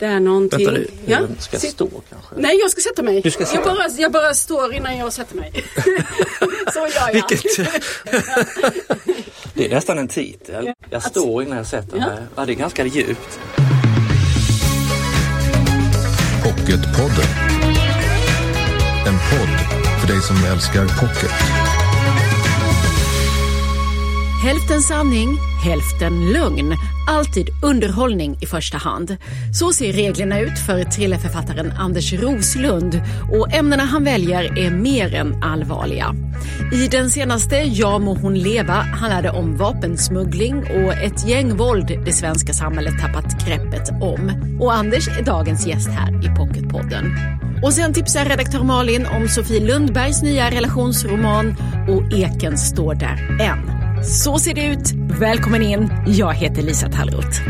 Det är någonting. Vänta, ja? ska jag stå kanske? Nej, jag ska sätta mig. Du ska Jag, sitta. bara, jag bara står innan jag sätter mig. Så gör jag. Vilket... det är nästan en titel. Jag står innan jag sätter Ja. mig. Ja, det är ganska djupt. Pocketpodden. En podd för dig som älskar pocket. Hälften sanning, hälften lögn. Alltid underhållning i första hand. Så ser reglerna ut för thrillerförfattaren Anders Roslund och ämnena han väljer är mer än allvarliga. I den senaste Ja må hon leva handlar det om vapensmuggling och ett gängvåld det svenska samhället tappat greppet om. Och Anders är dagens gäst här i Pocketpodden. Och sen tipsar redaktör Malin om Sofie Lundbergs nya relationsroman och Eken står där än. Så ser det ut. Välkommen in. Jag heter Lisa Tallroth.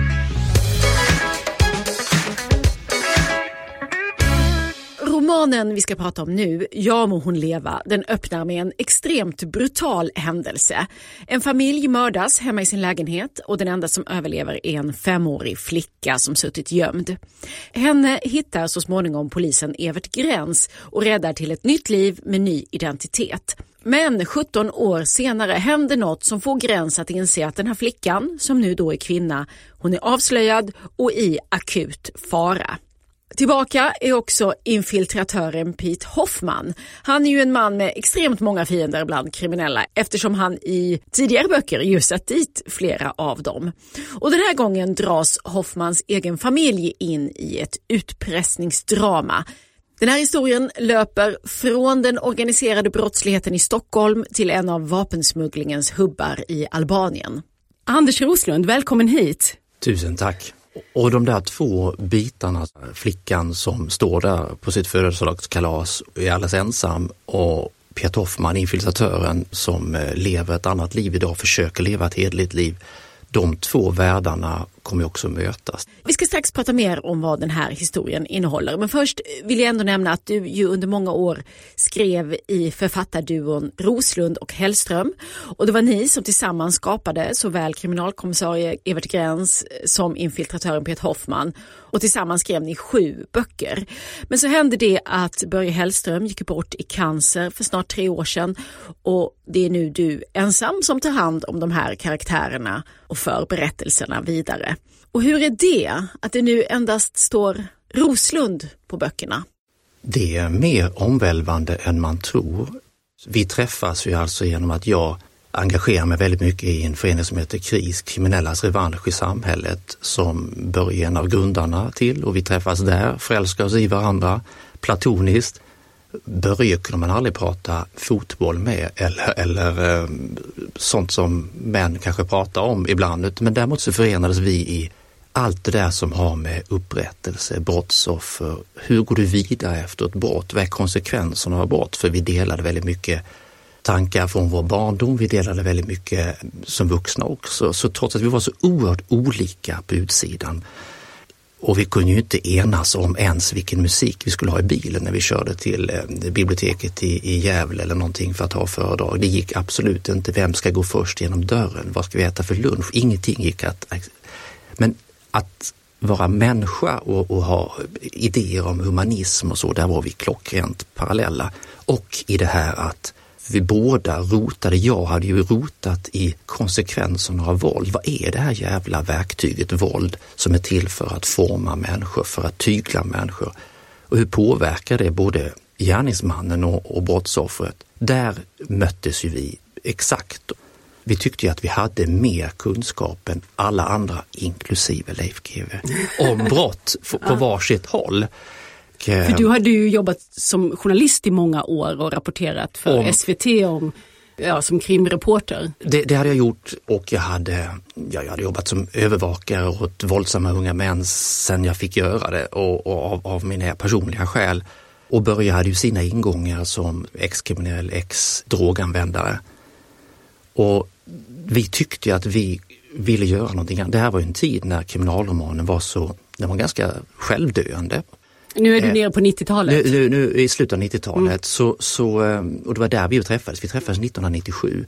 Romanen vi ska prata om nu, Ja må hon leva, den öppnar med en extremt brutal händelse. En familj mördas hemma i sin lägenhet och den enda som överlever är en femårig flicka som suttit gömd. Henne hittar så småningom polisen Evert Gräns och räddar till ett nytt liv med ny identitet. Men 17 år senare händer något som får Gräns att inse att den här flickan, som nu då är kvinna, hon är avslöjad och i akut fara. Tillbaka är också infiltratören Pete Hoffman. Han är ju en man med extremt många fiender bland kriminella eftersom han i tidigare böcker ju satt dit flera av dem. Och den här gången dras Hoffmans egen familj in i ett utpressningsdrama. Den här historien löper från den organiserade brottsligheten i Stockholm till en av vapensmugglingens hubbar i Albanien. Anders Roslund, välkommen hit. Tusen tack. Och de där två bitarna, flickan som står där på sitt födelsedagskalas och är alldeles ensam och Peter Hoffman, infiltratören som eh, lever ett annat liv idag, försöker leva ett hederligt liv. De två världarna kommer också mötas. Vi ska strax prata mer om vad den här historien innehåller. Men först vill jag ändå nämna att du ju under många år skrev i författarduon Roslund och Hellström. Och det var ni som tillsammans skapade såväl kriminalkommissarie Evert Gräns som infiltratören Peter Hoffman. Och tillsammans skrev ni sju böcker. Men så hände det att Börje Hellström gick bort i cancer för snart tre år sedan. Och det är nu du ensam som tar hand om de här karaktärerna och för berättelserna vidare. Och hur är det att det nu endast står Roslund på böckerna? Det är mer omvälvande än man tror. Vi träffas ju alltså genom att jag engagerar mig väldigt mycket i en förening som heter KRIS, Kriminellas revansch i samhället, som Börje är en av grundarna till och vi träffas där, förälskar oss i varandra platoniskt. Börje kunde man aldrig prata fotboll med eller, eller eh, sånt som män kanske pratar om ibland, men däremot så förenades vi i allt det där som har med upprättelse, brottsoffer, hur går du vidare efter ett brott, vad är konsekvenserna av brott? För vi delade väldigt mycket tankar från vår barndom, vi delade väldigt mycket som vuxna också. Så trots att vi var så oerhört olika på utsidan och vi kunde ju inte enas om ens vilken musik vi skulle ha i bilen när vi körde till eh, biblioteket i, i Gävle eller någonting för att ha föredrag. Det gick absolut inte. Vem ska gå först genom dörren? Vad ska vi äta för lunch? Ingenting gick att... Men att vara människa och, och ha idéer om humanism och så, där var vi klockrent parallella. Och i det här att vi båda rotade, jag hade ju rotat i konsekvenserna av våld. Vad är det här jävla verktyget våld som är till för att forma människor, för att tygla människor? Och hur påverkar det både gärningsmannen och, och brottsoffret? Där möttes ju vi exakt. Vi tyckte ju att vi hade mer kunskap än alla andra, inklusive Leif GW, om brott på varsitt håll. Och, eh, För du hade ju jobbat som journalist i många år och rapporterat för Om- SVT om, ja, som krimreporter. Det, det hade jag gjort och jag hade, ja, jag hade jobbat som övervakare åt våldsamma unga män sen jag fick göra det och, och av, av mina personliga skäl. Och Börje hade ju sina ingångar som ex-kriminell, ex-droganvändare. Och vi tyckte att vi ville göra någonting annat. Det här var en tid när kriminalromanen var så, den var ganska självdöende. Nu är du Eh, nere på 90-talet. Nu, nu, nu i slutet av 90-talet så, så, eh, och det var där vi träffades. Vi träffades 1997.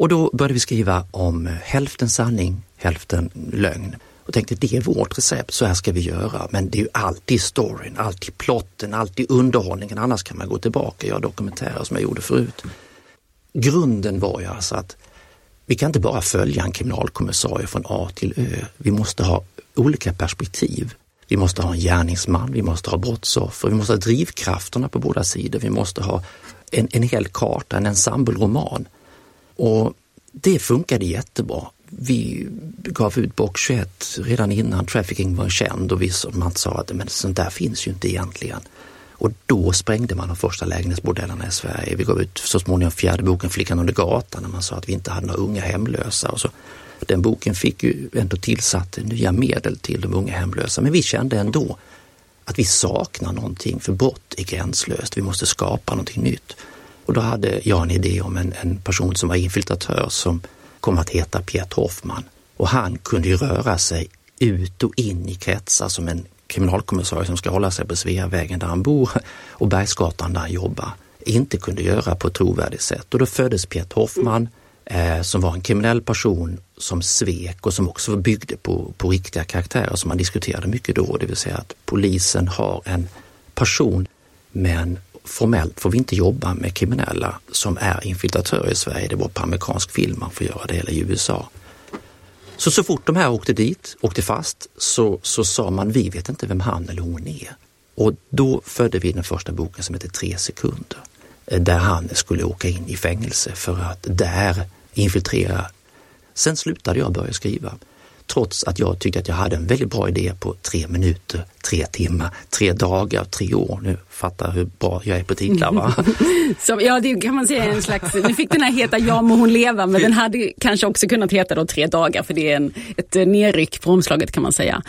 Och då började vi skriva om hälften sanning, hälften lögn. och tänkte det är vårt recept, så här ska vi göra. Men det är ju alltid storyn, alltid plotten, alltid underhållningen. Annars kan man gå tillbaka och göra dokumentärer som jag gjorde förut. Grunden var ju alltså att vi kan inte bara följa en kriminalkommissarie från A till Ö. Vi måste ha olika perspektiv. Vi måste ha en gärningsman, vi måste ha brottsoffer, vi måste ha drivkrafterna på båda sidor. Vi måste ha en, en hel karta, en ensembleroman. Och det funkade jättebra. Vi gav ut box 21 redan innan trafficking var känd och vi, man sa att men sånt där finns ju inte egentligen. Och då sprängde man de första lägenhetsbordellerna i Sverige. Vi gav ut så småningom fjärde boken Flickan under gatan när man sa att vi inte hade några unga hemlösa. Och så. Den boken fick ju ändå tillsatt nya medel till de unga hemlösa. Men vi kände ändå att vi saknar någonting för brott är gränslöst. Vi måste skapa någonting nytt. Och då hade jag en idé om en, en person som var infiltratör som kom att heta Piet Hoffman. Och han kunde ju röra sig ut och in i kretsar som en kriminalkommissarie som ska hålla sig på Sveavägen där han bor och Bergsgatan där han jobbar inte kunde göra på ett trovärdigt sätt. Och då föddes Piet Hoffman eh, som var en kriminell person som svek och som också byggde på, på riktiga karaktärer som man diskuterade mycket då, det vill säga att polisen har en person men formellt får vi inte jobba med kriminella som är infiltratörer i Sverige. Det var på amerikansk film man får göra det, eller i USA. Så så fort de här åkte dit, åkte fast, så, så sa man vi vet inte vem han eller hon är. Och då födde vi den första boken som heter Tre sekunder. Eh, där han skulle åka in i fängelse för att där infiltrera. Sen slutade jag börja skriva trots att jag tyckte att jag hade en väldigt bra idé på tre minuter, tre timmar, tre dagar, tre år. Nu fattar hur bra jag är på titlar va? Så, ja, det kan man säga en slags, nu fick den här heta Ja må hon leva, men den hade kanske också kunnat heta då Tre dagar för det är en, ett nerryck på omslaget kan man säga.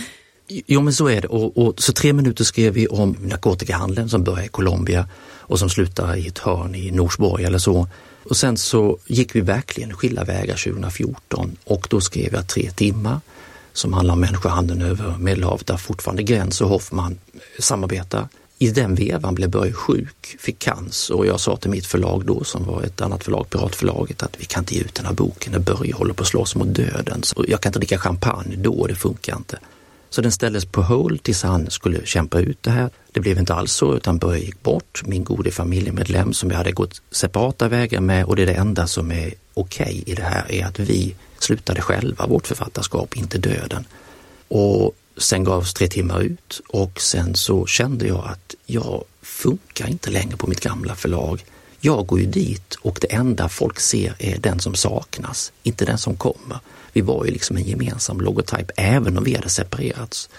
Jo men så är det och, och, så tre minuter skrev vi om narkotikahandeln som börjar i Colombia och som slutar i ett hörn i Norsborg eller så. Och sen så gick vi verkligen skilda vägar 2014 och då skrev jag tre timmar som handlar om människohandeln över Medelhavet där fortfarande Gräns och Hoffman eh, samarbetar. I den vevan blev Börje sjuk, fick cancer och jag sa till mitt förlag då som var ett annat förlag, Piratförlaget, att vi kan inte ge ut den här boken när Börje håller på att slåss mot döden. Så jag kan inte dricka champagne då, det funkar inte. Så den ställdes på hold tills han skulle kämpa ut det här. Det blev inte alls så utan Börje gick bort, min gode familjemedlem som jag hade gått separata vägar med och det är det enda som är okej okay i det här är att vi slutade själva vårt författarskap, inte döden. Och sen gavs tre timmar ut och sen så kände jag att jag funkar inte längre på mitt gamla förlag. Jag går ju dit och det enda folk ser är den som saknas, inte den som kommer. Vi var ju liksom en gemensam logotyp även om vi hade separerats.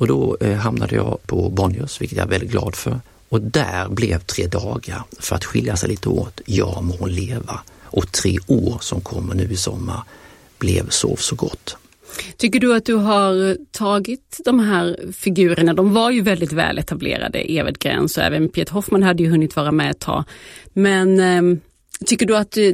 Och då eh, hamnade jag på Bonniers, vilket jag är väldigt glad för. Och där blev tre dagar för att skilja sig lite åt, Ja må hon leva. Och tre år som kommer nu i sommar blev Sov så gott. Tycker du att du har eh, tagit de här figurerna, de var ju väldigt väl etablerade, Evert Gräns och även Piet Hoffman hade ju hunnit vara med ett tag. Men eh, tycker du att eh,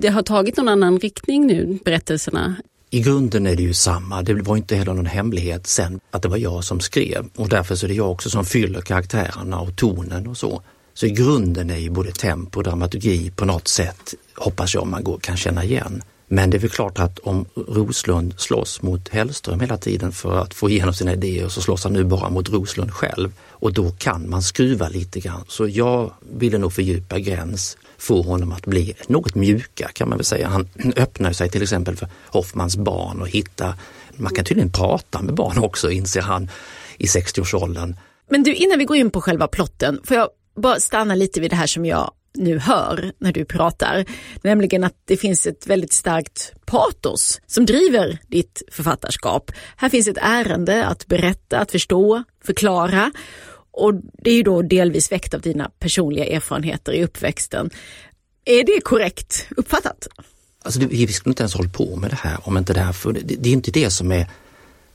det har tagit någon annan riktning nu, berättelserna? I grunden är det ju samma. Det var inte heller någon hemlighet sen att det var jag som skrev och därför så är det jag också som fyller karaktärerna och tonen och så. Så i grunden är ju både tempo och dramaturgi på något sätt, hoppas jag man går, kan känna igen. Men det är väl klart att om Roslund slåss mot Hellström hela tiden för att få igenom sina idéer så slåss han nu bara mot Roslund själv och då kan man skruva lite grann. Så jag ville nog fördjupa Gräns, få honom att bli något mjukare kan man väl säga. Han öppnar sig till exempel för Hoffmans barn och hittar, man kan tydligen prata med barn också inser han i 60-årsåldern. Men du, innan vi går in på själva plotten, får jag bara stanna lite vid det här som jag nu hör när du pratar, nämligen att det finns ett väldigt starkt patos som driver ditt författarskap. Här finns ett ärende att berätta, att förstå, förklara och det är ju då delvis väckt av dina personliga erfarenheter i uppväxten. Är det korrekt uppfattat? Alltså, vi skulle inte ens hållit på med det här om inte det här för det, det är inte det som är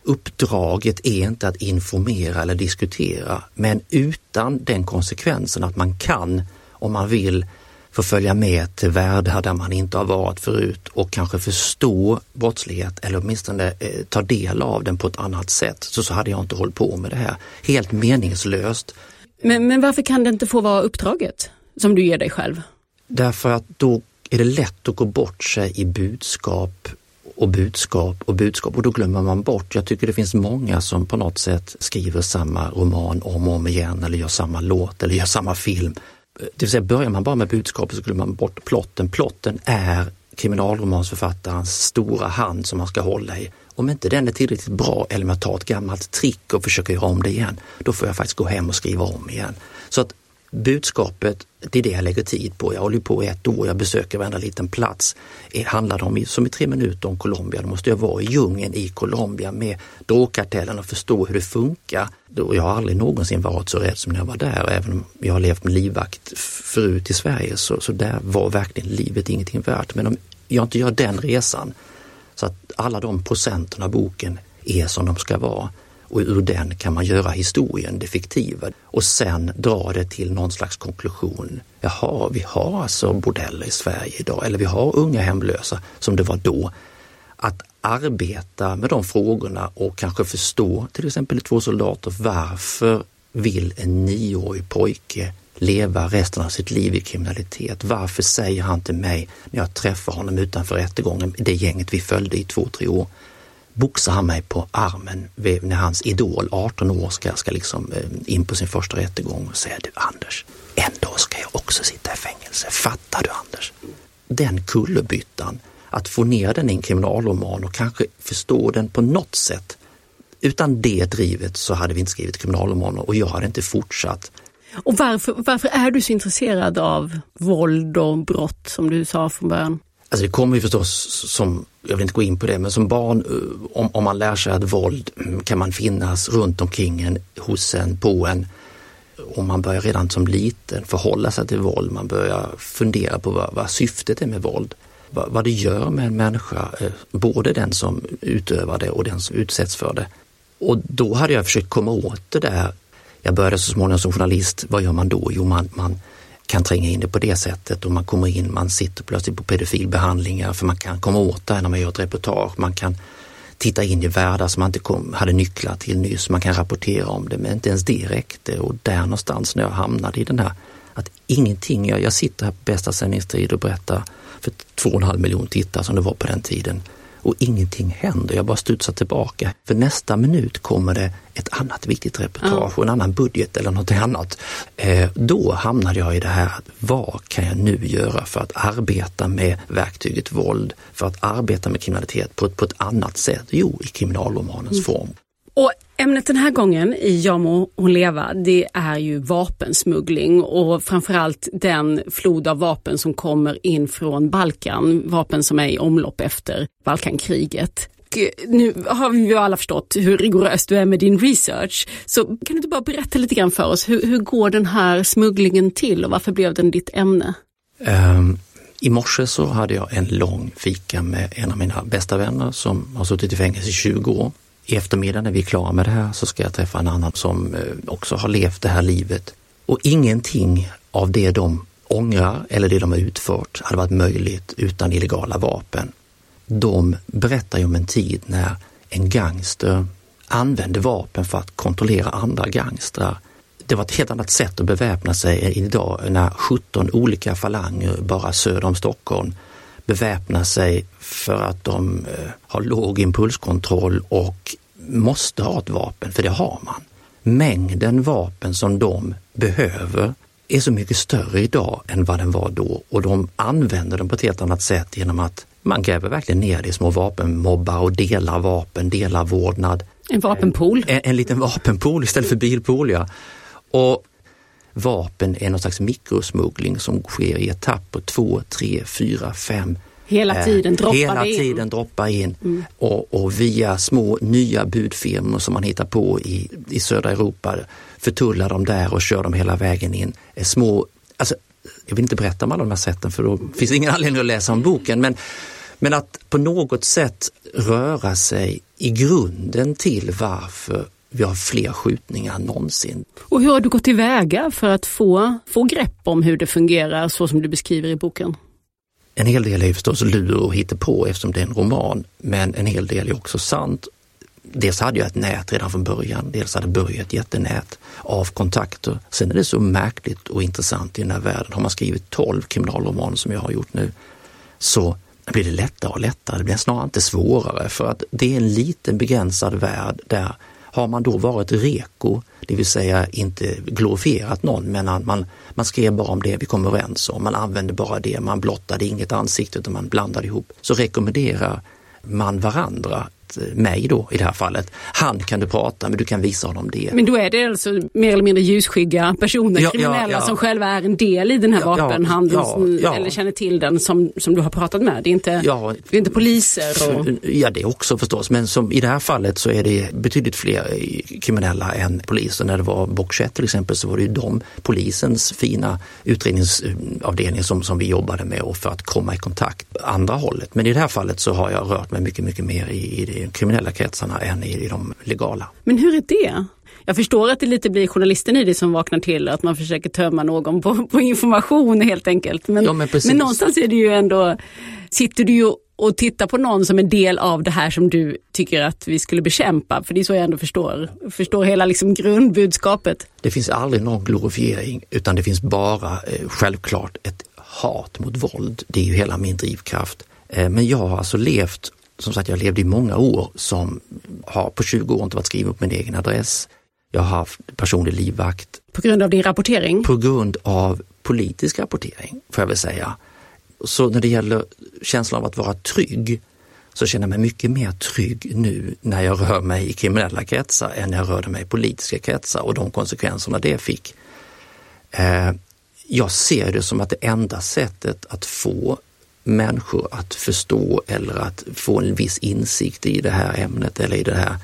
uppdraget är inte att informera eller diskutera, men utan den konsekvensen att man kan om man vill få följa med till världar där man inte har varit förut och kanske förstå brottslighet eller åtminstone eh, ta del av den på ett annat sätt så, så hade jag inte hållit på med det här. Helt meningslöst. Men, men varför kan det inte få vara uppdraget som du ger dig själv? Därför att då är det lätt att gå bort sig i budskap och budskap och budskap och då glömmer man bort. Jag tycker det finns många som på något sätt skriver samma roman om och om igen eller gör samma låt eller gör samma film. Det vill säga börjar man bara med budskapet så glömmer man bort plotten. Plotten är kriminalromansförfattarens stora hand som man ska hålla i. Om inte den är tillräckligt bra eller om jag tar ett gammalt trick och försöker göra om det igen, då får jag faktiskt gå hem och skriva om igen. Så att budskapet, det är det jag lägger tid på. Jag håller på i ett år, jag besöker varenda liten plats. Det handlar om, som i tre minuter om Colombia, då måste jag vara i djungeln i Colombia med drogkartellen och förstå hur det funkar. Jag har aldrig någonsin varit så rädd som när jag var där, även om jag har levt med livvakt förut i Sverige så, så där var verkligen livet ingenting värt. Men om jag inte gör den resan, så att alla de procenten av boken är som de ska vara, och ur den kan man göra historien, det fiktiva och sen dra det till någon slags konklusion. Jaha, vi har alltså bordeller i Sverige idag eller vi har unga hemlösa som det var då. Att arbeta med de frågorna och kanske förstå till exempel i Två soldater varför vill en nioårig pojke leva resten av sitt liv i kriminalitet? Varför säger han till mig när jag träffar honom utanför rättegången, det gänget vi följde i två, tre år, boxar han mig på armen när hans idol, 18 år, ska, ska liksom eh, in på sin första rättegång och säga du Anders, en dag ska jag också sitta i fängelse. Fattar du Anders? Den kullerbyttan, att få ner den i en kriminalroman och kanske förstå den på något sätt. Utan det drivet så hade vi inte skrivit kriminalromaner och jag hade inte fortsatt. Och varför, varför är du så intresserad av våld och brott som du sa från början? Alltså det kommer ju förstås som, jag vill inte gå in på det, men som barn, eh, om, om man lär sig att våld mm, kan man finnas runt omkring en, hos en, på en. Och man börjar redan som liten förhålla sig till våld, man börjar fundera på vad, vad syftet är med våld. Vad, vad det gör med en människa, eh, både den som utövar det och den som utsätts för det. Och då hade jag försökt komma åt det där. Jag började så småningom som journalist, vad gör man då? Jo, man, man kan tränga in det på det sättet och man kommer in, man sitter plötsligt på pedofilbehandlingar för man kan komma åt det när man gör ett reportage. Man kan titta in i världar som man inte kom, hade nycklar till nyss, man kan rapportera om det men inte ens det räckte. Och där någonstans när jag hamnade i den här att ingenting, jag, jag sitter här på bästa sändningstid och berättar för två och en halv miljon tittare som det var på den tiden och ingenting händer. Jag bara studsar tillbaka. För nästa minut kommer det ett annat viktigt reportage och en annan budget eller något annat. Eh, då hamnade jag i det här, vad kan jag nu göra för att arbeta med verktyget våld, för att arbeta med kriminalitet på ett, på ett annat sätt? Jo, i kriminalromanens mm. form. Och Ämnet den här gången i Ja må hon leva, det är ju vapensmuggling och framförallt den flod av vapen som kommer in från Balkan, vapen som är i omlopp efter Balkankriget. Nu har vi ju alla förstått hur rigorös du är med din research, så kan du inte bara berätta lite grann för oss, hur, hur går den här smugglingen till och varför blev den ditt ämne? Um, I morse så hade jag en lång fika med en av mina bästa vänner som har suttit i fängelse i 20 år i eftermiddag när vi är klara med det här så ska jag träffa en annan som eh, också har levt det här livet. Och ingenting av det de ångrar eller det de har utfört hade varit möjligt utan illegala vapen. De berättar ju om en tid när en gangster använde vapen för att kontrollera andra gangstrar. Det var ett helt annat sätt att beväpna sig idag när 17 olika falanger bara söder om Stockholm beväpnar sig för att de eh, har låg impulskontroll och måste ha ett vapen, för det har man. Mängden vapen som de behöver är så mycket större idag än vad den var då och de använder den på ett helt annat sätt genom att man gräver verkligen ner det i små vapenmobbar och delar vapen, delar vårdnad. En vapenpool? En, en liten vapenpool istället för bilpool, ja. Och vapen är någon slags mikrosmuggling som sker i etapper, två, tre, fyra, fem. Hela eh, tiden droppar Hela in. tiden droppar in mm. och, och, via små nya budfirmor som man hittar på i, i södra Europa förtullar de där och kör dem hela vägen in. Eh, små, alltså, jag vill inte berätta om alla de här sätten för då finns det ingen anledning att läsa om boken men, men att på något sätt röra sig i grunden till varför vi har fler skjutningar än någonsin. Och hur har du gått tillväga för att få, få grepp om hur det fungerar så som du beskriver i boken? En hel del är förstås lur och på eftersom det är en roman, men en hel del är också sant. Dels hade jag ett nät redan från början, dels hade Börje ett jättenät av kontakter. Sen är det så märkligt och intressant i den här världen. Har man skrivit 12 kriminalromaner som jag har gjort nu, så blir det lättare och lättare, det blir snarare inte svårare för att det är en liten begränsad värld där har man då varit reko, det vill säga inte glorifierat någon men man, man skrev bara om det vi kom överens om, man använde bara det, man blottade inget ansikte utan man blandade ihop. Så rekommenderar man varandra mig då i det här fallet. Han kan du prata med, du kan visa honom det. Men då är det alltså mer eller mindre ljusskygga personer, ja, kriminella ja, ja. som själva är en del i den här vapenhandeln eller känner till den som, som du har pratat med. Det är inte, det är inte poliser? Och... Ja det också förstås men som i det här fallet så är det betydligt fler kriminella än poliser. När det var Bock till exempel så var det ju de, polisens fina utredningsavdelning som, som vi jobbade med och för att komma i kontakt andra hållet. Men i det här fallet så har jag rört mig mycket, mycket mer i, i det i kriminella kretsarna än i, i de legala. Men hur är det? Jag förstår att det lite blir journalisten i det som vaknar till, att man försöker tömma någon på, på information helt enkelt. Men, ja, men, men, någonstans är det ju ändå, sitter du ju och tittar på någon som en del av det här som du tycker att vi skulle bekämpa. För det är så jag ändå förstår, förstår hela liksom grundbudskapet. Det finns aldrig någon glorifiering utan det finns bara eh, självklart ett hat mot våld. Det är ju hela min drivkraft. Eh, men jag har alltså levt som sagt, jag levde i många år som har på 20 år inte varit skriven på min egen adress. Jag har haft personlig livvakt. På grund av din rapportering? På grund av politisk rapportering, får jag väl säga. Så när det gäller känslan av att vara trygg så känner jag mig mycket mer trygg nu när jag rör mig i kriminella kretsar än när jag rörde mig i politiska kretsar och de konsekvenserna det fick. Eh, jag ser det som att det enda sättet att få människor att förstå eller att få en viss insikt i det här ämnet eller i den här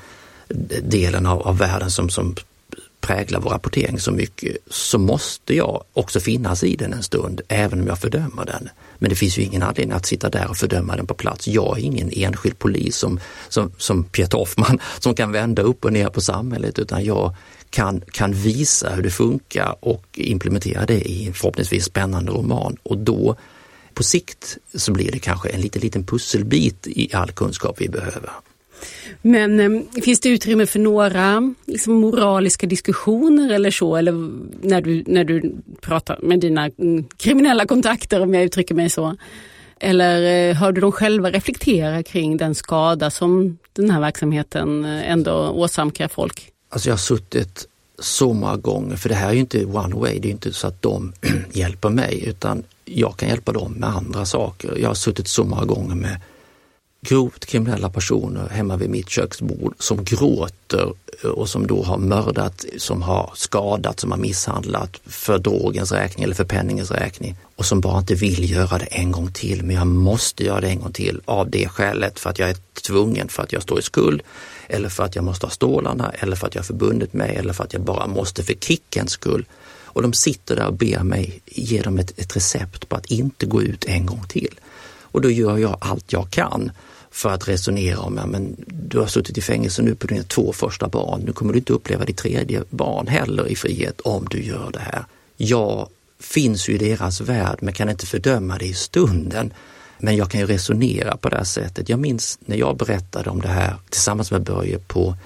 delen av, av världen som, som präglar vår rapportering så mycket, så måste jag också finnas i den en stund, även om jag fördömer den. Men det finns ju ingen anledning att sitta där och fördöma den på plats. Jag är ingen enskild polis som, som, som Peter Hoffman som kan vända upp och ner på samhället, utan jag kan, kan visa hur det funkar och implementera det i en förhoppningsvis spännande roman. Och då på sikt så blir det kanske en liten, liten pusselbit i all kunskap vi behöver. Men eh, finns det utrymme för några liksom, moraliska diskussioner eller så? Eller när du, när du pratar med dina mm, kriminella kontakter om jag uttrycker mig så? Eller eh, hör du dem själva reflektera kring den skada som den här verksamheten eh, ändå åsamkar folk? Alltså jag har suttit så många gånger, för det här är ju inte one way, det är inte så att de hjälper mig utan jag kan hjälpa dem med andra saker. Jag har suttit så många gånger med grovt kriminella personer hemma vid mitt köksbord som gråter eh, och som då har mördat, som har skadat, som har misshandlat för drogens räkning eller för penningens räkning och som bara inte vill göra det en gång till. Men jag måste göra det en gång till av det skälet för att jag är tvungen, för att jag står i skuld eller för att jag måste ha stålarna eller för att jag har förbundit mig eller för att jag bara måste för kickens skull. Och de sitter där och ber mig ge dem ett, ett recept på att inte gå ut en gång till. Och då gör jag allt jag kan för att resonera om, ja, men du har suttit i fängelse nu på dina två första barn, nu kommer du inte uppleva ditt tredje barn heller i frihet om du gör det här. Jag finns ju i deras värld men kan inte fördöma det i stunden. Men jag kan ju resonera på det här sättet. Jag minns när jag berättade om det här tillsammans med Börje på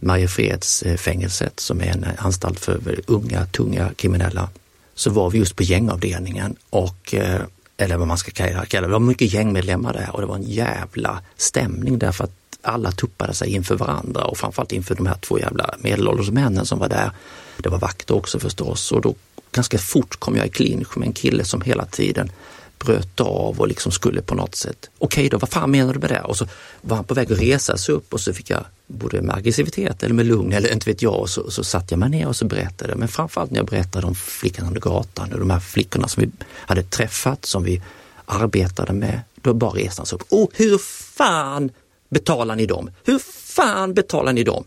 Mariefredsfängelset som är en anstalt för unga, tunga kriminella. Så var vi just på gängavdelningen och eh, eller vad man ska kalla det. Det var mycket gängmedlemmar där och det var en jävla stämning därför att alla tuppade sig inför varandra och framförallt inför de här två jävla medelålders männen som var där. Det var vakter också förstås och då ganska fort kom jag i clinch med en kille som hela tiden bröt av och liksom skulle på något sätt, okej okay då, vad fan menar du med det? Och så var han på väg att resa sig upp och så fick jag både med aggressivitet eller med lugn eller inte vet jag och så, så satte jag mig ner och så berättade. Men framförallt när jag berättade om flickan under gatan och de här flickorna som vi hade träffat, som vi arbetade med, då bara resan sig upp. Och hur fan betalar ni dem? Hur fan betalar ni dem?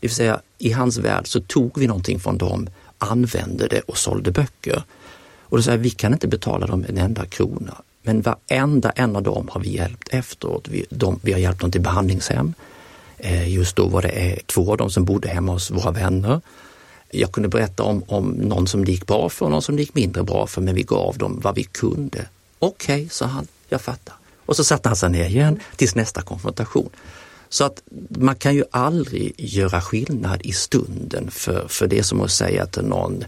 Det vill säga i hans värld så tog vi någonting från dem, använde det och sålde böcker. Och då säger vi kan inte betala dem en enda krona. Men varenda en av dem har vi hjälpt efteråt. Vi, de, vi har hjälpt dem till behandlingshem. Eh, just då var det eh, två av dem som bodde hemma hos våra vänner. Jag kunde berätta om, om någon som det gick bra för och någon som det gick mindre bra för, men vi gav dem vad vi kunde. Okej, okay, sa han, jag fattar. Och så satte han sig ner igen tills nästa konfrontation. Så att man kan ju aldrig göra skillnad i stunden för, för det är som att säga till någon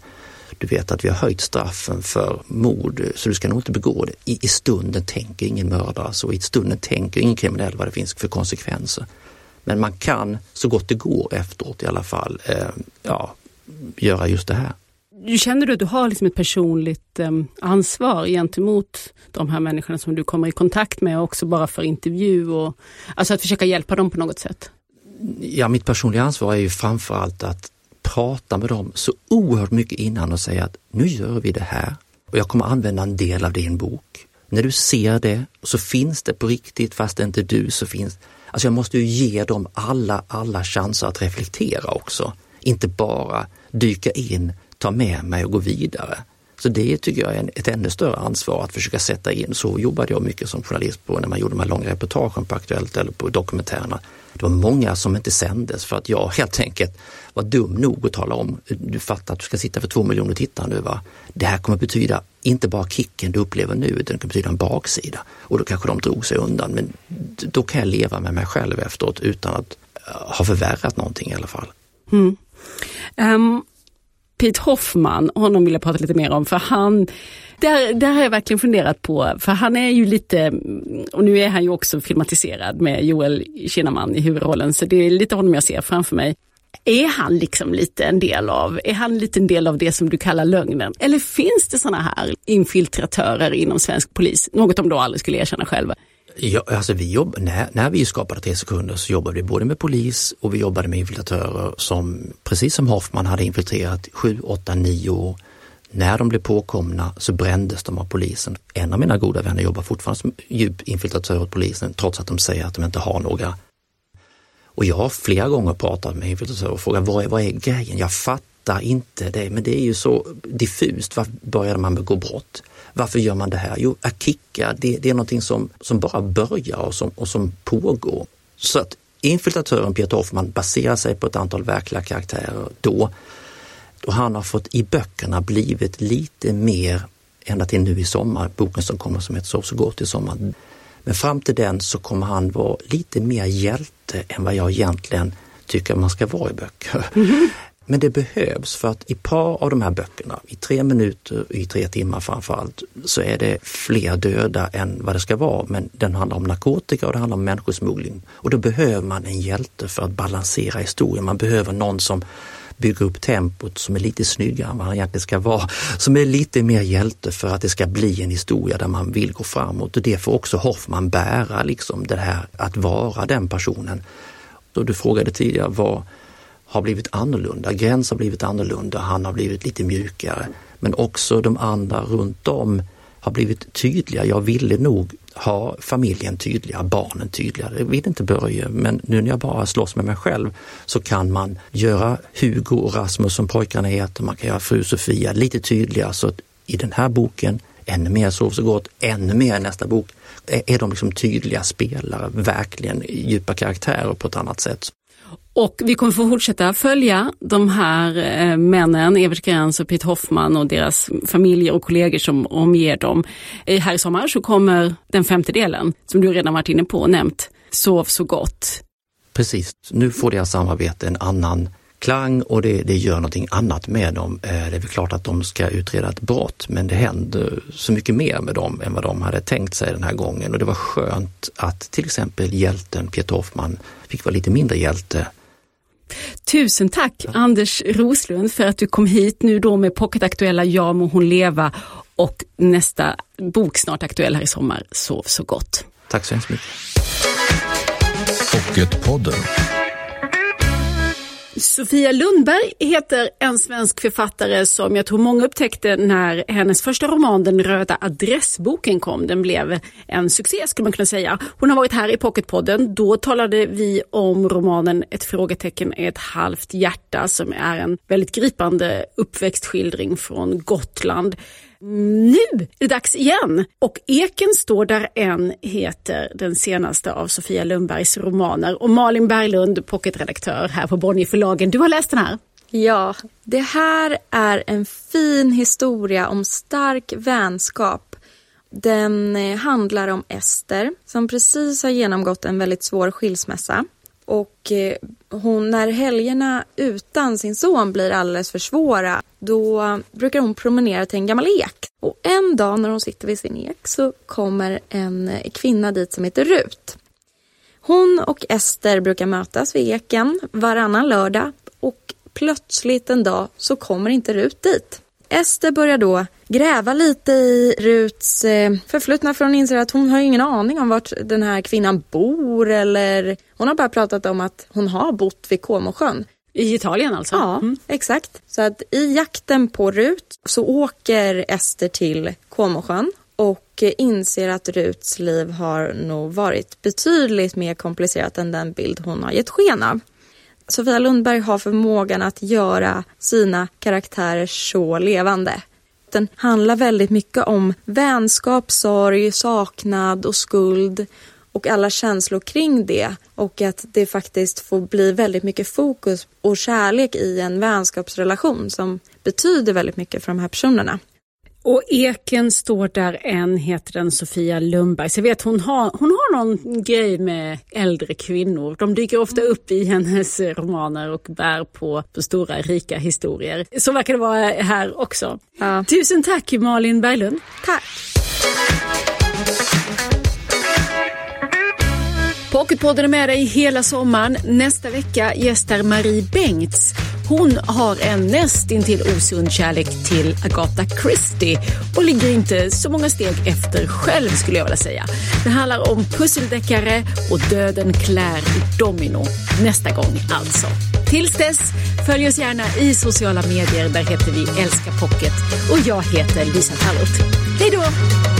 du vet att vi har höjt straffen för mord så du ska nog inte begå det. I, i stunden tänker ingen mördare så, i stunden tänker ingen kriminell vad det finns för konsekvenser. Men man kan så gott det går efteråt i alla fall eh, ja, göra just det här. Du känner du att du har liksom ett personligt eh, ansvar gentemot de här människorna som du kommer i kontakt med också bara för intervju och alltså att försöka hjälpa dem på något sätt? Ja, mitt personliga ansvar är ju framförallt att prata med dem så oerhört mycket innan och säga att nu gör vi det här och jag kommer använda en del av din bok. När du ser det så finns det på riktigt, fast det inte är du så finns Alltså jag måste ju ge dem alla, alla chanser att reflektera också. Inte bara dyka in, ta med mig och gå vidare. Så det tycker jag är ett ännu större ansvar att försöka sätta in. Så jobbade jag mycket som journalist på när man gjorde de här långa reportagen på Aktuellt eller på dokumentärerna. Det var många som inte sändes för att jag helt enkelt var dum nog att tala om, du fattar att du ska sitta för två miljoner tittare nu va. Det här kommer betyda inte bara kicken du upplever nu utan det kan betyda en baksida. Och då kanske de drog sig undan men då kan jag leva med mig själv efteråt utan att eh, ha förvärrat någonting i alla fall. Mm. Um, Pete Hoffman, honom vill jag prata lite mer om för han där, där har jag verkligen funderat på, för han är ju lite, och nu är han ju också filmatiserad med Joel Kinnaman i huvudrollen, så det är lite honom jag ser framför mig. Är han liksom lite en del av, är han lite en del av det som du kallar lögnen? Eller finns det sådana här infiltratörer inom svensk polis? Något de då aldrig skulle erkänna själva. Ja, alltså vi jobb, när, när vi skapade Tre sekunder så jobbade vi både med polis och vi jobbade med infiltratörer som, precis som Hoffman hade infiltrerat 7, 8, 9 år. När de blev påkomna så brändes de av polisen. En av mina goda vänner jobbar fortfarande som djup infiltratör åt polisen trots att de säger att de inte har några. Och jag har flera gånger pratat med infiltratörer och frågat vad är, vad är grejen? Jag fattar inte det, men det är ju så diffust. Varför började man begå brott? Varför gör man det här? Jo, att kicka, det, det är någonting som, som bara börjar och som, och som pågår. Så att infiltratören Peter Hoffman baserar sig på ett antal verkliga karaktärer då. Och han har fått i böckerna blivit lite mer, ända till nu i sommar, boken som kommer som heter Sov så gott i sommar. Men fram till den så kommer han vara lite mer hjälte än vad jag egentligen tycker man ska vara i böcker. Mm. Men det behövs för att i par av de här böckerna, i tre minuter, i tre timmar framförallt, så är det fler döda än vad det ska vara. Men den handlar om narkotika och det handlar om människosmuggling. Och då behöver man en hjälte för att balansera historien. Man behöver någon som bygger upp tempot som är lite snyggare än vad han egentligen ska vara. Som är lite mer hjälte för att det ska bli en historia där man vill gå framåt. Och det får också Hoffman bära, liksom det här att vara den personen. Och du frågade tidigare vad har blivit annorlunda. Gräns har blivit annorlunda, han har blivit lite mjukare. Men också de andra runt om har blivit tydliga. Jag ville nog ha familjen tydligare, barnen tydligare. Jag vill inte Börje men nu när jag bara slåss med mig själv så kan man göra Hugo och Rasmus som pojkarna heter, man kan göra fru Sofia lite tydligare så att i den här boken, ännu mer Sov så gott, ännu mer i nästa bok, är de liksom tydliga spelare, verkligen djupa karaktärer på ett annat sätt. Och vi kommer få fortsätta följa de här eh, männen, Evert Gräns och Pete Hoffman och deras familjer och kollegor som omger dem. Eh, här i sommar så kommer den femte delen, som du redan varit inne på och nämnt, Sov så gott. Precis, nu får deras samarbete en annan klang och det, det gör någonting annat med dem. Eh, det är väl klart att de ska utreda ett brott men det händer så mycket mer med dem än vad de hade tänkt sig den här gången och det var skönt att till exempel hjälten Peter Hoffman fick vara lite mindre hjälte Tusen tack Anders Roslund för att du kom hit nu då med pocketaktuella Ja må hon leva och nästa bok snart aktuell här i sommar, Sov så gott. Tack så hemskt mycket. Pocketpodden. Sofia Lundberg heter en svensk författare som jag tror många upptäckte när hennes första roman Den röda adressboken kom. Den blev en succé skulle man kunna säga. Hon har varit här i Pocketpodden. Då talade vi om romanen Ett frågetecken är ett halvt hjärta som är en väldigt gripande uppväxtskildring från Gotland. Nu är det dags igen! Och Eken står där än heter den senaste av Sofia Lundbergs romaner. Och Malin Berglund, pocketredaktör här på Bonnierförlagen, du har läst den här? Ja, det här är en fin historia om stark vänskap. Den eh, handlar om Ester som precis har genomgått en väldigt svår skilsmässa. Och eh, hon, när helgerna utan sin son blir alldeles för svåra, då brukar hon promenera till en gammal ek. Och en dag när hon sitter vid sin ek så kommer en eh, kvinna dit som heter Rut. Hon och Ester brukar mötas vid eken varannan lördag och plötsligt en dag så kommer inte Rut dit. Ester börjar då gräva lite i Ruts eh, förflutna för hon inser att hon har ingen aning om vart den här kvinnan bor eller hon har bara pratat om att hon har bott vid Comosjön. I Italien alltså? Ja, mm. exakt. Så att i jakten på Rut så åker Ester till Comosjön och inser att Ruts liv har nog varit betydligt mer komplicerat än den bild hon har gett sken av. Sofia Lundberg har förmågan att göra sina karaktärer så levande. Den handlar väldigt mycket om vänskap, sorg, saknad och skuld och alla känslor kring det och att det faktiskt får bli väldigt mycket fokus och kärlek i en vänskapsrelation som betyder väldigt mycket för de här personerna. Och Eken står där än, heter den Sofia Lundberg. Så jag vet hon har, hon har någon grej med äldre kvinnor. De dyker ofta upp i hennes romaner och bär på, på stora rika historier. Så verkar det vara här också. Ja. Tusen tack Malin Berglund. Tack. Pocketpodden är med dig hela sommaren. Nästa vecka gästar Marie Bengts hon har en nästintill osund kärlek till Agatha Christie och ligger inte så många steg efter själv skulle jag vilja säga. Det handlar om pusseldeckare och döden klär i domino. Nästa gång alltså. Tills dess, följ oss gärna i sociala medier. Där heter vi Älska Pocket och jag heter Lisa Tallroth. Hej då!